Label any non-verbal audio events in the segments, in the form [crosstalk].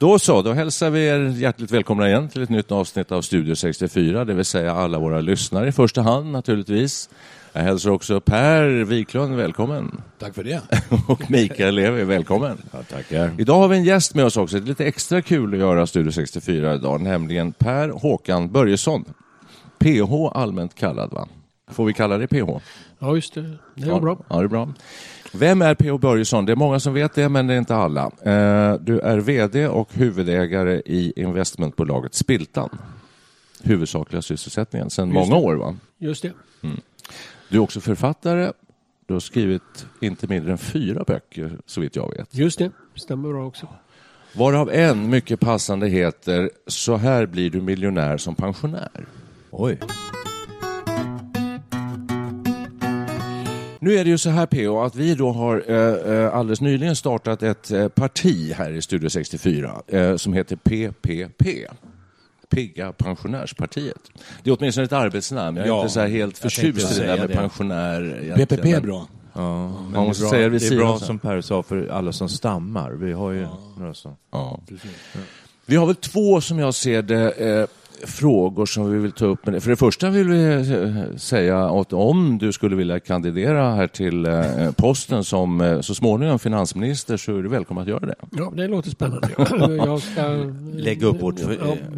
Då så, då hälsar vi er hjärtligt välkomna igen till ett nytt avsnitt av Studio 64, det vill säga alla våra lyssnare i första hand naturligtvis. Jag hälsar också Per Wiklund välkommen. Tack för det. [laughs] Och Mikael Levi, välkommen. Ja, tackar. Idag har vi en gäst med oss också, det är lite extra kul att göra Studio 64 idag, nämligen Per Håkan Börjesson. PH allmänt kallad va? Får vi kalla dig PH? Ja, just det. Det är ja, bra. Ja, det är bra. Vem är P.O. Börjesson? Det är många som vet det, men det är inte alla. Eh, du är VD och huvudägare i investmentbolaget Spiltan. Huvudsakliga sysselsättningen sedan många år, va? Just det. Mm. Du är också författare. Du har skrivit inte mindre än fyra böcker, så vitt jag vet. Just det. Stämmer bra också. Varav en mycket passande heter Så här blir du miljonär som pensionär. Oj. Nu är det ju så här PO att vi då har eh, alldeles nyligen startat ett eh, parti här i Studio 64 eh, som heter PPP. Pigga pensionärspartiet. Det är åtminstone ett arbetsnamn. Jag är Ja, inte så här helt förtjust i det där säga med det. pensionär. egentligen, PPP är bra. Ja, men Man måste det är säga det bra, vid det är bra som Per sa för alla som stammar. Vi har ju några som... Ja. Vi har väl två, som jag ser det, eh, frågor som vi vill ta upp. För det första vill vi eh, säga att om du skulle vilja kandidera här till eh, posten som eh, så småningom finansminister så är du välkommen att göra det. Ja, det låter spännande. [laughs] Jag ska... Lägga upp vårt ja,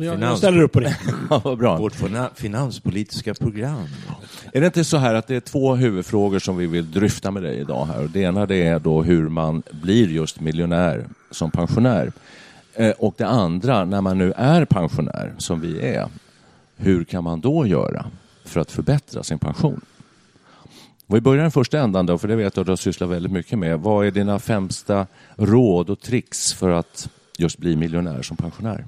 jag, finans- ställer upp på det. [laughs] Ja, bra. Vårt fina- finanspolitiska program. Är det inte så här att det är två huvudfrågor som vi vill dryfta med dig idag här? Och det ena det är då hur man blir just miljonär som pensionär. Eh, och det andra, när man nu är pensionär, som vi är, hur kan man då göra för att förbättra sin pension? Och vi börjar den första ändan då, för det vet jag att du har sysslat väldigt mycket med. Vad är dina främsta råd och tricks för att just bli miljonär som pensionär?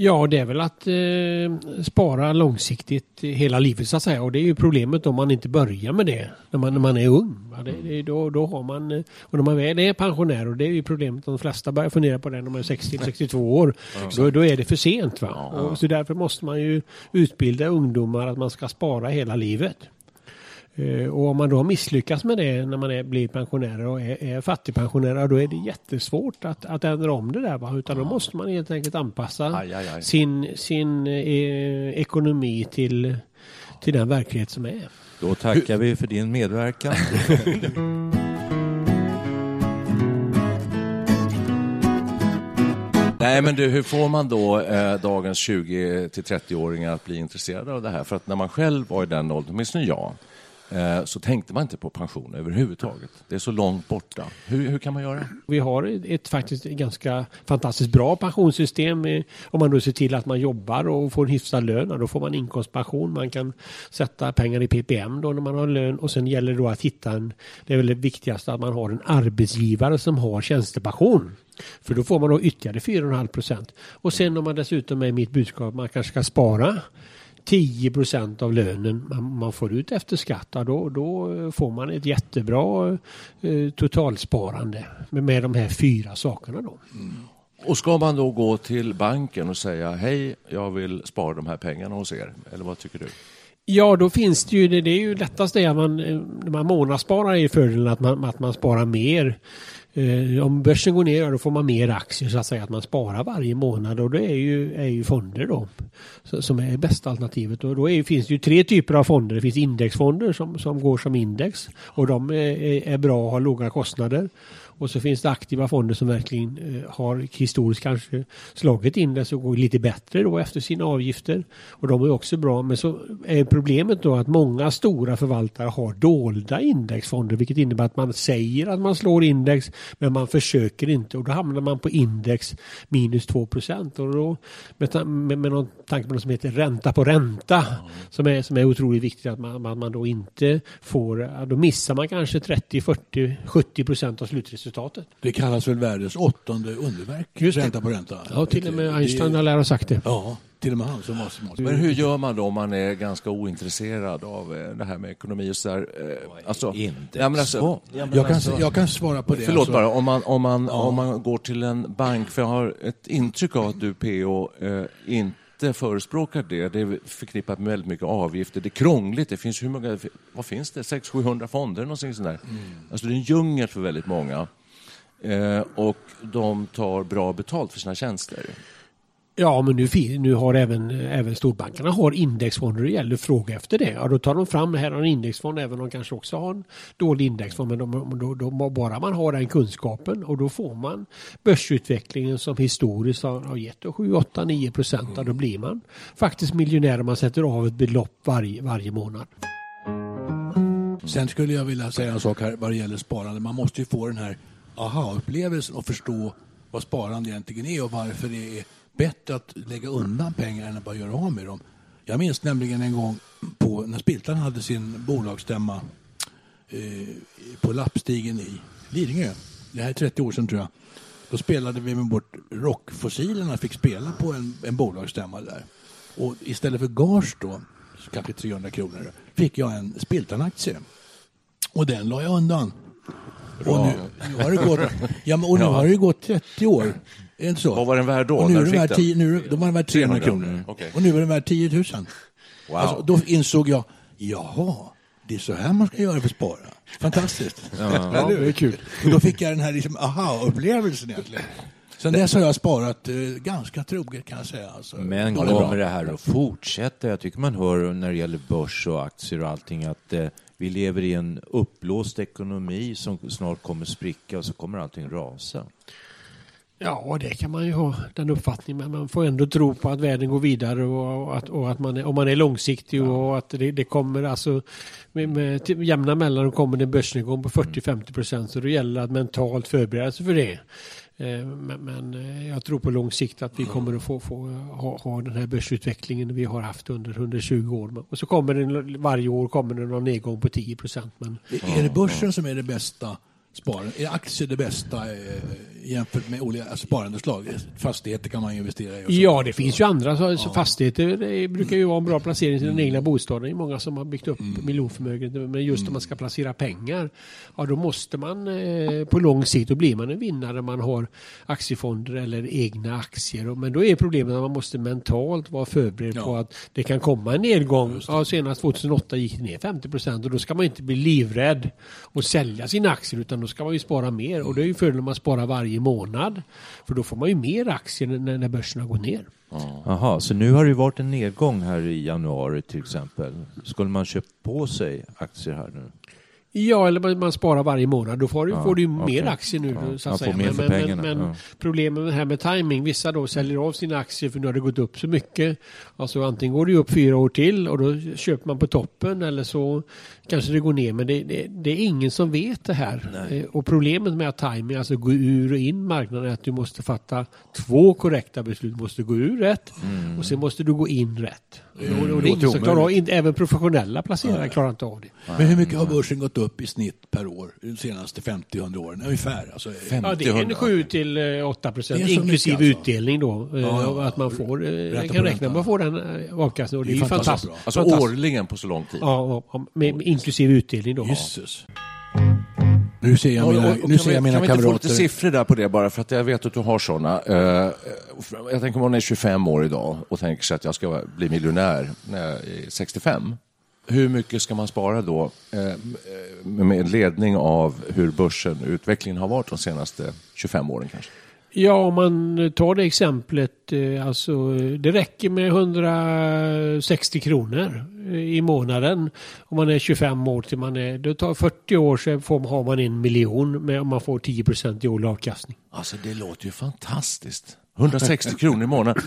Ja, det är väl att eh, spara långsiktigt hela livet så att säga. Och det är ju problemet om man inte börjar med det när man, när man är ung. Ja, det, det, då, då har man, eh, och när man väl är pensionär, och det är ju problemet, de flesta börjar fundera på det när man är 60-62 år, då, då är det för sent. Va? Och så därför måste man ju utbilda ungdomar att man ska spara hela livet. Eh, Och om man då har misslyckats med det när man är, blir pensionär och är, är fattigpensionär, då är det jättesvårt att, att ändra om det där. Va? Utan då måste man helt enkelt anpassa Aj, aj, aj. sin, sin eh, ekonomi till, till den verklighet som är. Då tackar vi för din medverkan. [laughs] Nej, men du, hur får man då eh, dagens 20 till 30-åringar att bli intresserade av det här? För att när man själv var i den åldern, åtminstone jag, Eh, så tänkte man inte på pension överhuvudtaget. Det är så långt borta. Hur, hur kan man göra? Vi har ett, faktiskt ganska fantastiskt bra pensionssystem. Eh, om man då ser till att man jobbar och får en hyfsad lön, då får man inkomstpension. Man kan sätta pengar i PPM då när man har lön och sen gäller det då att hitta en, det är väl det viktigaste, att man har en arbetsgivare som har tjänstepension. För då får man då ytterligare 4,5 procent. Och sen om man dessutom är mitt budskap, man kanske ska spara 10 procent av lönen man, får ut efter skatt, då, då eh, får man ett jättebra eh, totalsparande med, med de här fyra sakerna då. Och ska man då gå till banken och säga hej, jag vill spara de här pengarna hos er? Eller vad tycker du? Ja, då finns det ju, det, det är ju lättast det att man, eh, när man månadssparar är ju fördelen att man, att man sparar mer Eh, om börsen går ner, ja, då får man mer aktier så att säga att man sparar varje månad och det är ju, är ju fonder då som är bästa alternativet. Och då är, finns det ju tre typer av fonder. Det finns indexfonder som, som går som index och de är, är bra och har låga kostnader. Och så finns det aktiva fonder som verkligen eh, har historiskt kanske slagit index och går lite bättre då efter sina avgifter. Och de är också bra. Men så är problemet då att många stora förvaltare har dolda indexfonder vilket innebär att man säger att man slår index men man försöker inte och då hamnar man på index minus 2 procent. Och då med, med, med någon tanke på något som heter ränta på ränta som, är, som är otroligt viktigt att man, man då inte får, då missar man kanske 30, 40, 70 procent av slutresultatet. Det kallas väl världens åttonde underverk, Just ränta på ränta. Ja, till och med Einstein har lärt ha sagt det. Ja, till och med han som var smart. Men hur gör man då om man är ganska ointresserad av eh, det här med ekonomi och sådär? Eh, Alltså, ja, men alltså, ja, Jag kan, alltså- jag kan svara på det. Förlåt alltså. bara, om man, om, man, om man går till en bank, för jag har ett intryck av att du PO eh, inte förespråkar det. Det är förknippat med väldigt mycket avgifter. Det är krångligt. Det finns hur många, vad finns det? 600-700 fonder någonting sånt där. Alltså det är en djungel för väldigt många. Eh, och de tar bra betalt för sina tjänster. Ja, men nu, nu har även, även storbankerna har indexfonder. Det gäller att fråga efter det. Ja, då tar de fram, här har en indexfond, även om de kanske också har en dålig indexfond. Men de, då, då, bara man har den kunskapen och då får man börsutvecklingen som historiskt har, har gett då 7, 8, 9 procent. Ja, Då blir man faktiskt miljonär om man sätter av ett belopp varje, varje månad. Sen skulle jag vilja säga en sak här vad det gäller sparande. Man måste ju få den här aha-upplevelsen och förstå vad sparande egentligen är och varför det är bättre att lägga undan pengar än att bara göra av med dem. Jag minns nämligen en gång på, när Spiltan hade sin bolagsstämma eh, på Lappstigen i Lidingö. Det här är 30 år sedan tror jag. Då spelade vi med bort rockfossilerna fick spela på en, en bolagsstämma där. Och istället för gage då, kanske 300 kronor, fick jag en Spiltan-aktie. Och den la jag undan. Och nu, nu har det gått, ja, men, och nu Ja. har det gått 30 år. Är det inte så? Vad var den värd då, Och nu är den värd den? 10, nu, då var den värd 300 300, kronor. mm, okej. Och nu är den värd 10 000. Wow. Alltså, då insåg jag, jaha, det är så här man ska göra för att spara. Fantastiskt. [laughs] Ja, det är kul. Och då fick jag den här liksom, aha-upplevelsen egentligen. Sen dess har jag sparat eh, ganska troget kan jag säga. Alltså, Men Ja, det kommer det här att fortsätta? Jag tycker man hör när det gäller börs och aktier och allting att eh, vi lever i en uppblåst ekonomi som snart kommer spricka och så kommer allting rasa. Ja, det kan man ju ha den uppfattningen. Men man får ändå tro på att världen går vidare och, att, och att man är, om man är långsiktig och att det, det kommer alltså med, med jämna mellanrum kommer det en börsnedgång på 40-50 procent. Så det gäller att mentalt förbereda sig för det. Eh, Men, men eh, jag tror på lång sikt att vi kommer att få, få ha, ha den här börsutvecklingen vi har haft under 120 år. Och så kommer det varje år kommer det någon nedgång på 10 procent. Men Är det börsen som är det bästa sparandet? Är aktier det bästa eh, jämfört med olika sparandeslag? Fastigheter kan man ju investera i. Ja, det finns ju andra. Så, så fastigheter brukar ju vara en bra placering till den egna bostaden. Det är många som har byggt upp miljonförmögenheter. Men just när man ska placera pengar, ja då måste man eh, på lång sikt, då blir man en vinnare. Man har aktiefonder eller egna aktier. Men då är problemet att man måste mentalt vara förberedd Ja. på att det kan komma en nedgång. Ja, senast 2008 gick det ner 50 procent och då ska man inte bli livrädd och sälja sina aktier utan då ska man ju spara mer. Och det är ju fördelen om man sparar varje månad. För då får man ju mer aktier när, när börsen har gått ner. Jaha, så nu har det ju varit en nedgång här i januari till exempel. Skulle man köpa på sig aktier här nu? Ja, eller man, sparar varje månad. Då får du, Ja, får du ju okej. mer aktier nu. Ja, så att säga. men, men, men ja. problemet med det här med timing. Vissa då säljer av sina aktier för nu har det gått upp så mycket. Alltså antingen går det upp fyra år till och då köper man på toppen eller så kanske det går ner. Men det, det, det är ingen som vet det här. Eh, Och problemet med att timing, alltså gå ur och in marknaden är att du måste fatta två korrekta beslut. Du måste gå ur rätt och sen måste du gå in rätt. Och, och det är ingen som klarar av, inte, även professionella placerare klarar inte av det. Men hur mycket har börsen gått upp i snitt per år de senaste 50-100 åren? Ungefär. Alltså, Ja, det är en 7 till eh, 8 procent Det är så inklusive alltså. utdelning då. eh, Ja, ja, att man får, eh, Ränta på kan räkna ränta. med att få den eh, avkastningen. Och det är, är ju fantastiskt. Alltså fantastiskt. årligen på så lång tid. Ja, ja, ja, med, med inklusive utdelning då. Jösses. Nu ser jag Ja, mina, och- och nu kan ser vi- jag mina Kan vi inte få lite kamrater. siffror där på det bara för att jag vet att du har sådana. jag tänker om man är 25 år idag och tänker sig att jag ska bli miljonär när jag är 65. hur mycket ska man spara då eh, med ledning av hur börsen, utvecklingen har varit de senaste 25 åren kanske? Ja, om man tar det exemplet, eh, alltså det räcker med 160 kronor eh, i månaden om man är 25 år till man är, det tar 40 år så får, har man en miljon med, om man får 10 procent i årlig avkastning. Alltså det låter ju fantastiskt. 160 kronor i månaden.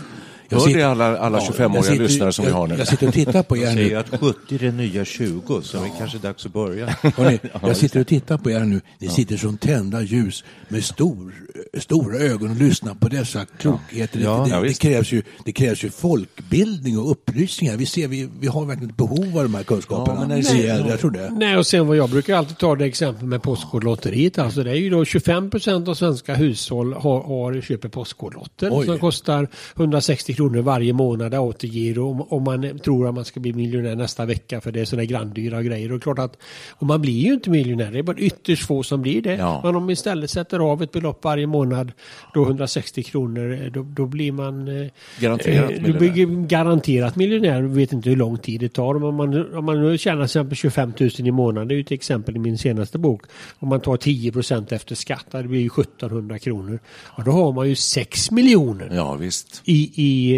Jag Hör sitter- det alla, alla Ja, 25-åriga jag sitter- lyssnare som vi har nu? Jag, jag sitter och tittar på er Jag säger nu. att 70 är det nya 20, så det är kanske dags att börja. [laughs] Hörrni, jag sitter och tittar på er nu. Ni sitter som tända ljus med stor, stora ögon och lyssnar på dessa klokheter. Ja, det, ja, det, det, krävs ju, det krävs ju folkbildning och upplysningar. Vi ser, vi, vi har verkligen ett behov av de här kunskaperna. Ja, men ser- äldre, jag tror det. Nej, och sen vad jag brukar alltid ta det exempel med Postkodlotteriet. Alltså det är ju då 25 procent av svenska hushåll har, har köper Postkodlotter Oj. som kostar 160 kronor varje månad återgiro om, man tror att man ska bli miljonär nästa vecka för det är sådana granndyra grejer. Och klart att och man blir ju inte miljonär, det är bara ytterst få som blir det. Ja. Men om man istället sätter av ett belopp varje månad, då 160 kronor, då, då blir man eh, Garanterat eh, Då miljonär. blir garanterat miljonär. Vet inte hur lång tid det tar. Men Om man, om man tjänar till exempel 25 000 i månaden, det är ju ett exempel i min senaste bok. Om man tar 10 procent efter skatt, det blir ju 1700 kronor. Ja, då har man ju 6 miljoner Ja, visst. i, i,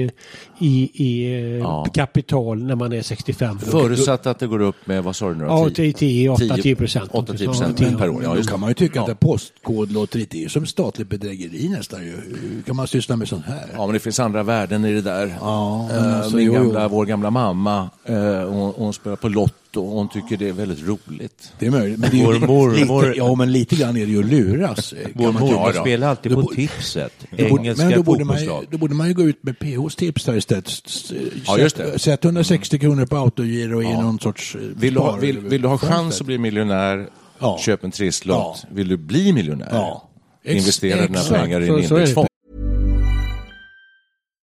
i, i eh, Ja. kapital när man är 65. Förutsatt att det går upp med, vad sa du nu? Ja, Tio- 10, 8-10 procent. 8-10 procent Ja, per år. Ja, Då kan man ju tycka att Ja. det postkodlotteriet är som statligt bedrägeri nästan. Hur kan man syssla med sånt här? Ja, men det finns andra värden i det där. Ja, Eh, alltså, Min jo, gamla, jo. vår gamla mamma, eh, hon, hon spelar på Lotto och hon tycker det är väldigt roligt. Det är möjligt. Men det är ju Vår lite, mormor- lite, ja, men lite grann är det ju att luras. eh, Vår mormor spelar alltid Då på tipset. Engelska men då borde, man, då borde man ju gå ut med PHs tips där istället. Ja, just det. Sätt, sätt 160 kronor på autogiro i någon sorts eh, Vill du, ha, vill, vill du ha chans att bli miljonär, Ja. köp en trisslott. Ja. Vill du bli miljonär, Ja. Investera dina pengar i en indexfond.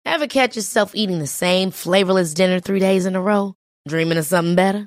Ever catch yourself eating the same flavorless dinner three days in a row? Dreaming of something better?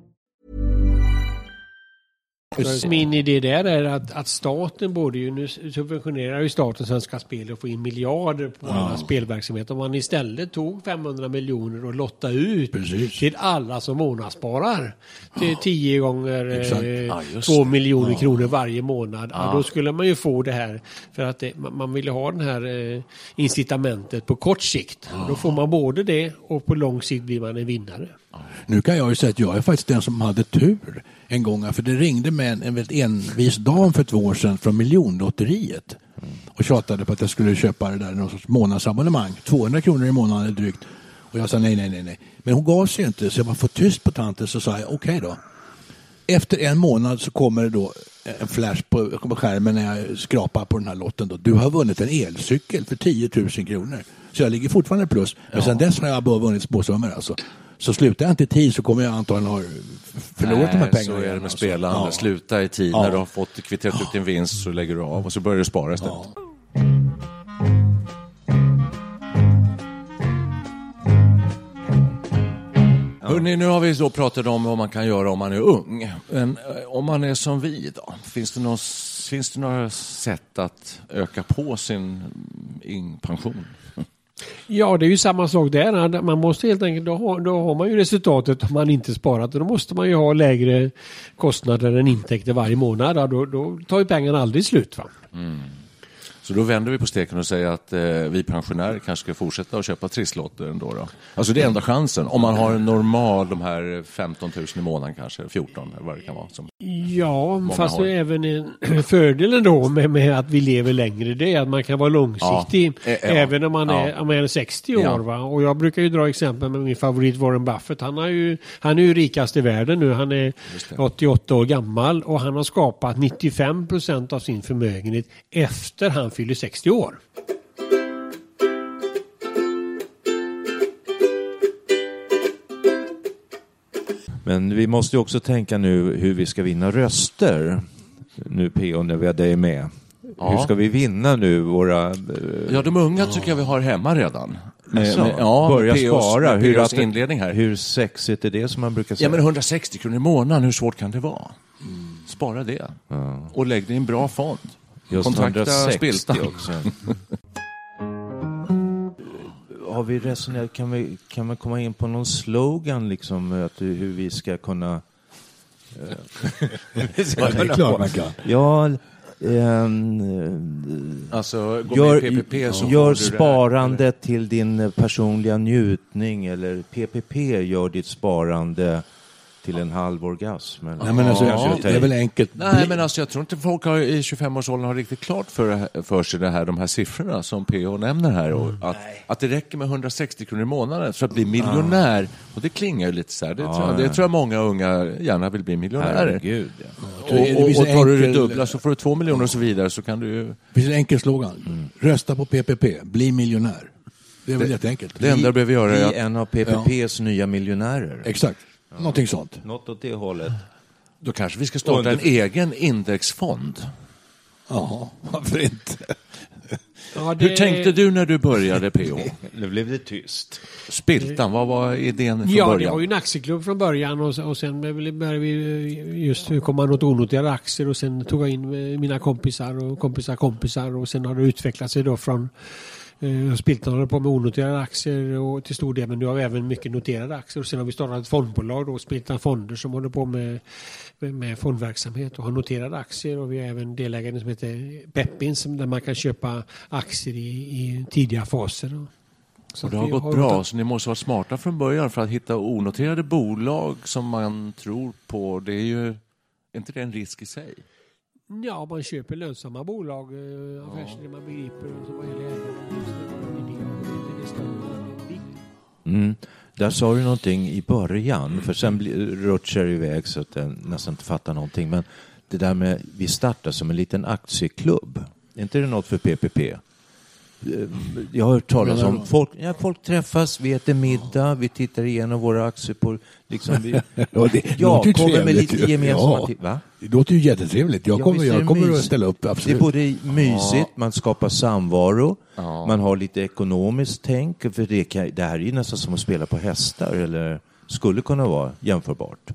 Min idé där är att, att staten borde ju, nu subventionerar ju staten Svenska Spel och får in miljarder på alla spelverksamhet. Om man istället tog 500 miljoner och lotta ut Precis. till alla som månadssparar. Till 10 gånger Exakt. eh, Ja, just 2 det. miljoner kronor varje månad. Ja. då skulle man ju få det här. För att det, man, vill ha det här eh, incitamentet på kort sikt. Då får man både det och på lång sikt blir man en vinnare. Nu kan jag ju säga att jag är faktiskt den som hade tur en gång. För det ringde med en, en väldigt envis dam för två år sedan från miljonlotteriet. Och tjatade på att jag skulle köpa det där, någon sorts månadsabonnemang. 200 kronor i månaden drygt. Och jag sa nej, nej, nej, nej. Men hon gav sig inte så jag var för tyst på tanten så sa jag okej då. Efter en månad så kommer det då en flash på, på skärmen när jag skrapar på den här lotten. Då. Du har vunnit en elcykel för 10 000 kronor. Så jag ligger fortfarande plus. Men sen dess har jag bara vunnit småsummor alltså. Så slutar jag inte i tid så kommer jag antagligen ha förlorat de här Nej, pengarna. Så är det med alltså. spelande. Ja. Sluta i tid. Ja. När du har fått kvitterat ut din vinst så lägger du av och så börjar du spara istället. Ja. Hörrni, nu har vi då pratat om vad man kan göra om man är ung. Men eh, om man är som vi då? Finns det, någon, finns det några sätt att öka på sin in- pension? Ja, det är ju samma sak där. Man måste helt enkelt, då har, då har man ju resultatet om man inte sparat. Och då måste man ju ha lägre kostnader än intäkter varje månad. Då, då tar ju pengarna aldrig slut. Va? Mm. Så då vänder vi på steken och säger att eh, vi pensionärer kanske ska fortsätta att köpa trisslotter ändå. Då. Alltså det är enda chansen. Om man har en normal, de här 15 000 i månaden kanske, 14 eller vad det kan vara. Som, Ja, fast har. det är även en [clears throat] fördelen då med, med att vi lever längre. Det är att man kan vara långsiktig Ja, eh, ja. även om man, är, Ja. om man är 60 år. Va? Och jag brukar ju dra exempel med min favorit Warren Buffett. Han, har ju, han är ju rikast i världen nu. Han är 88 år gammal och han har skapat 95 procent av sin förmögenhet efter han fyller 60 år. Men vi måste ju också tänka nu hur vi ska vinna röster. Nu PO, när vi har dig med. Ja. Hur ska vi vinna nu våra... eh, ja, de unga tycker jag vi har hemma redan. Alltså, med, ja, börja POs, spara. Hur, att- inledning här. hur sexigt är det som man brukar säga? Ja, men 160 kronor i månaden, hur svårt kan det vara? Spara det. Och lägg det i en bra fond. Just Kontakta 160 Spiltan. också. [laughs] Har vi resonerat, kan, vi, kan man komma in på någon slogan liksom, att, hur vi ska kunna... eh, [laughs] ska Ja, det är klart man kan. Ja, ehm, Alltså, gå gör, PPP så gör sparande till din eh, personliga njutning eller PPP gör ditt sparande till en halv orgasm. Eller? Nej, men alltså, jag det är väl enkelt. Nej, men alltså, jag tror inte folk har, i 25-årsåldern har riktigt klart för, för sig det här, de här siffrorna som PH nämner här. Och att, att det räcker med 160 kronor i månaden för att bli miljonär. Och det klingar ju lite så här. Det, tror, jag, det tror jag många unga gärna vill bli miljonärer. Herregud, ja. Och, Det och, och tar du det dubbla så får du två miljoner och så vidare så kan du ju... Det finns en enkel slogan. Rösta på PPP, bli miljonär. Det är väl jätteenkelt. Det enda du behöver göra är Bli att en av PPPs nya miljonärer. Exakt, någonting sånt. Något åt det hållet. då kanske vi ska starta en egen indexfond. Jaha, varför inte? Ja, Hur tänkte du när du började PO? [laughs] Nu blev det tyst. Spiltan, vad var idén från Ja, det början? var ju en aktieklubb från början och, och sen började vi eh, just hur kom man åt onoterade aktier och sen tog jag in eh, mina kompisar och kompisar kompisar och sen har det utvecklat sig då från eh, Spiltan håller på med onoterade aktier och till stor del men nu har vi även mycket noterade aktier och sen har vi startat ett fondbolag då, Spiltan Fonder som håller på med, med, fondverksamhet och har noterade aktier och vi har även delägare som heter Peppins där man kan köpa aktier i, i tidiga faser. Så Och det har gått bra, så ni måste vara smarta från början för att hitta onoterade bolag som man tror på. Det är ju är inte det en risk i sig? Ja, man köper lönsamma bolag, eh, affärsidéer man begriper och som än Mm. Där sa du någonting i början, för sen rutschar det iväg så att jag nästan inte fattar någonting. Men det där med, vi startar som en liten aktieklubb. Är inte det något för PPP? Eh, Jag har hört talas om du? folk, ja, folk träffas, vi äter middag, vi tittar igenom våra aktier på... Liksom vi, [laughs] Ja, det ja, låter ju kommer med trevligt lite ju. gemensamma... Ja. Va? Det låter ju jättetrevligt. Jag Ja, kommer, jag kommer att ställa upp, Det är absolut. både mysigt, man skapar samvaro, man har lite ekonomiskt tänk. För det, kan, det här är ju nästan som att spela på hästar, eller skulle kunna vara jämförbart.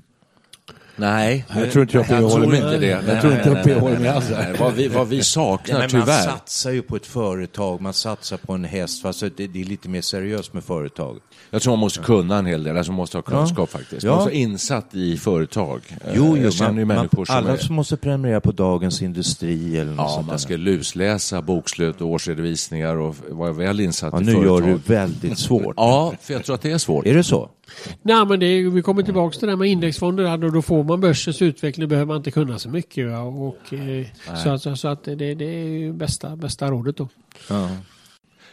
Nej, Jag tror inte jag jag håller tror med. inte det. Jag Nej, tror nej, inte nej, jag nej, håller med nej, alls. nej. Vad vi, vad vi saknar, man tyvärr. satsar ju på ett företag, man satsar på en häst, fast det, det är lite mer seriöst med företag. Jag tror man måste kunna en hel del, alltså man måste ha kunskap faktiskt. Man Ja. måste vara insatt i företag. Jo, jo jag känner ju man, människor man, som alla är... som måste prenumerera på Dagens Industri eller något Ja, sånt man där. ska lusläsa bokslut och årsredovisningar och vara väl insatt Ja, i nu företag. gör du väldigt svårt. Ja, för jag tror att det är svårt. Är det så? Nej, men det vi kommer tillbaka till det där med indexfonder. där, Då, då får man börsens utveckling, behöver man inte kunna så mycket. Va? Och, eh, så, att- så, så att det, det är ju bästa, bästa rådet då. Ja.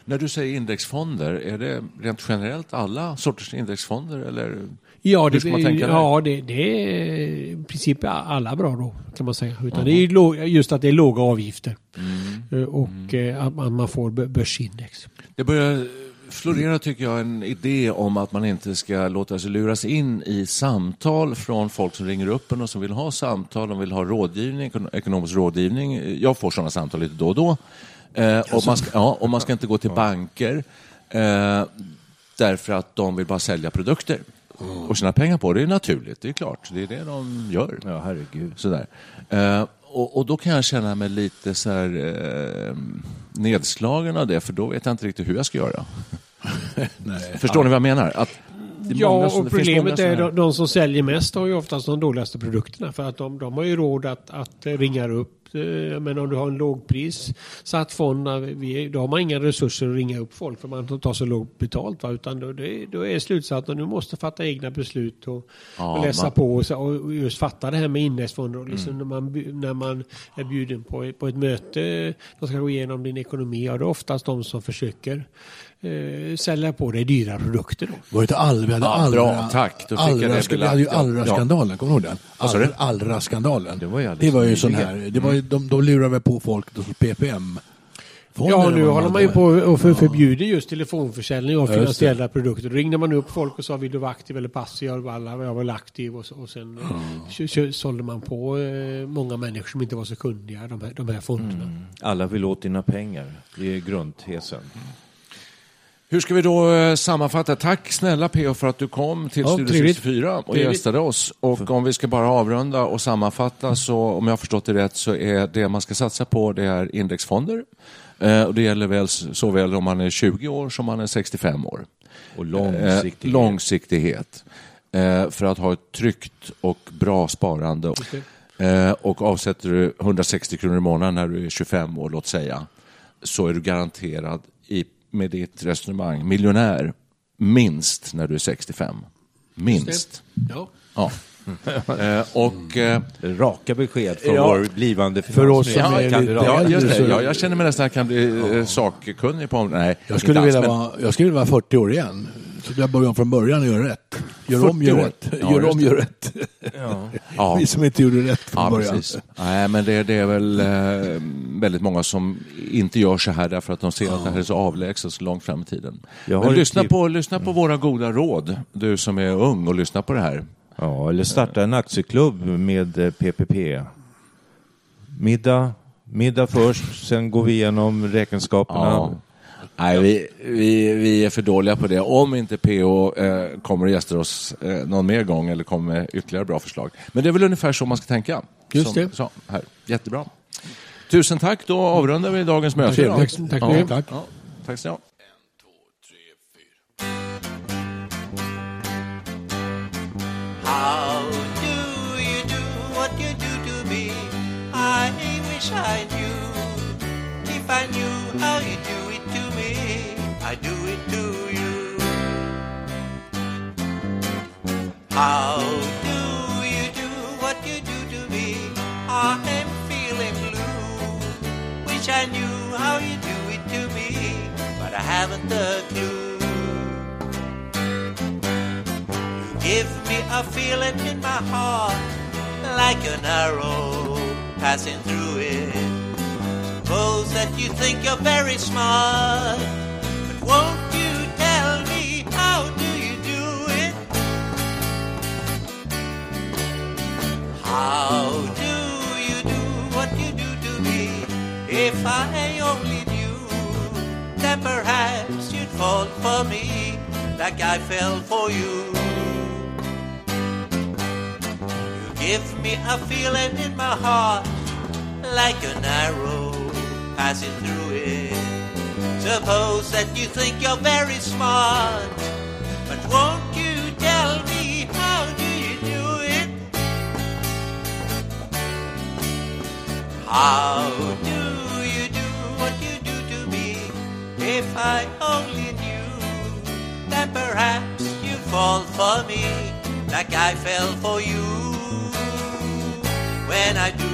När du säger indexfonder, är det rent generellt alla sorters indexfonder eller? Ja, Hur det, ja det, det är i princip alla bra då kan man säga. Utan det är just att det är låga avgifter. Mm. Eh, Och eh, att man får bö- börsindex. Det börjar florera, tycker jag, en idé om att man inte ska låta sig luras in i samtal från folk som ringer upp en och som vill ha samtal, de vill ha rådgivning, ekon- ekonomisk rådgivning. Jag får sådana samtal lite då och då. Eh, och, man ska, ja, och man ska inte gå till banker eh, därför att de vill bara sälja produkter. och tjäna pengar på. Det är naturligt, det är klart. Det är det de gör. Ja, herregud. Sådär. Eh, och, och då kan jag känna mig lite så här, eh, nedslagen av det, för då vet jag inte riktigt hur jag ska göra. [laughs] Nej. Förstår ni vad jag menar? Att det är Ja, många som- och det finns problemet många är de, de som säljer mest har ju oftast de dåligaste produkterna för att de, de har ju råd att, att ringa upp. eh, Men om du har en lågpris satt fond, eh, då har man inga resurser att ringa upp folk för man tar så lågt betalt. Va? Utan då, det, då är slutsatsen att du måste fatta egna beslut och, Ja, och läsa man- på och, och just fatta det här med indexfonder. Och liksom Mm. när, man, när man är bjuden på, på ett möte, de ska gå igenom din ekonomi, ja, det är oftast de som försöker eh, sälja på dig dyra produkter. Då. Var det inte Ja, allra, bra, tack. Då fick jag det vi hade ju belagt. Ja. Allra-skandalen, kommer du ihåg den? Allra- Allra-skandalen. Det var ju det var ju sån här, det var ju, de, de lurade väl på folk, då, PPM. Ja, nu håller man ju på och för, förbjuder just telefonförsäljning av finansiella produkter. Då ringde man upp folk och sa vill du vara aktiv eller passiv? Jag var, alla, jag var väl aktiv och, så- och sen Mm. kö- kö- sålde man på eh, många människor som inte var så kunniga, de här, de här fonderna. Alla vill åt dina pengar. Det är grundtesen. Hur ska vi då eh, sammanfatta? Tack snälla PO för att du kom till Ja, Studio trevligt. 64 och Trevligt. gästade oss. Och om vi ska bara avrunda och sammanfatta så om jag har förstått det rätt så är det man ska satsa på det är indexfonder. Eh, och det gäller väl såväl om man är 20 år som om man är 65 år. Och Eh, långsiktighet. långsiktighet. Eh, för att ha ett tryggt och bra sparande. Eh, och avsätter du 160 kronor i månaden när du är 25 år, låt säga, så är du garanterad i, med ditt resonemang miljonär minst när du är 65. Minst. Ja. Ja. [laughs] Eh, och... Eh, Raka besked från Ja. vår blivande För oss som är Kan lite- du- ja, just det. Ja, jag känner mig nästan kan bli eh, sakkunnig på... Nej, Jag skulle, alls, vilja men- vara, jag skulle vilja vara 40 år igen. Så jag börjar om från början och göra rätt. Gör om, 40 gör rätt. Ja, Gör om, gör rätt. Ja. Vi som inte gjorde rätt från Ja, början. precis. Nej, men det, det är väl eh, väldigt många som inte gör så här därför att de ser att det här är så avlägset, så långt fram i tiden. Men lyssna tip- på, lyssna på våra goda råd, du som är ung och lyssnar på det här. Ja, eller starta en aktieklubb med eh, PPP. Middag, middag först, sen går vi igenom räkenskaperna. Nej, vi, vi, vi är för dåliga på det. Om inte PO eh, kommer och gästar oss eh, någon mer gång eller kommer med ytterligare bra förslag. Men det är väl ungefär så man ska tänka. Just Som- det. Så, här. Jättebra. Tusen tack, då avrundar vi dagens möte. Idag. Tack, tack ja. mycket. Tack. Ja, tack så mycket. How do you do what you do to me? I wish I knew. How do you do what you do to me? I am feeling blue. Wish I knew how you do it to me, but I haven't the clue. You Give me a feeling in my heart like an arrow passing through it. Suppose that you think you're very smart, but won't How do you do what you do to me? If I only knew then perhaps you'd fall for me like I fell for you. You give me a feeling in my heart like an arrow passing through it. Suppose that you think you're very smart, How do you do what you do to me? If I only knew that perhaps you fall for me like I fell for you when I do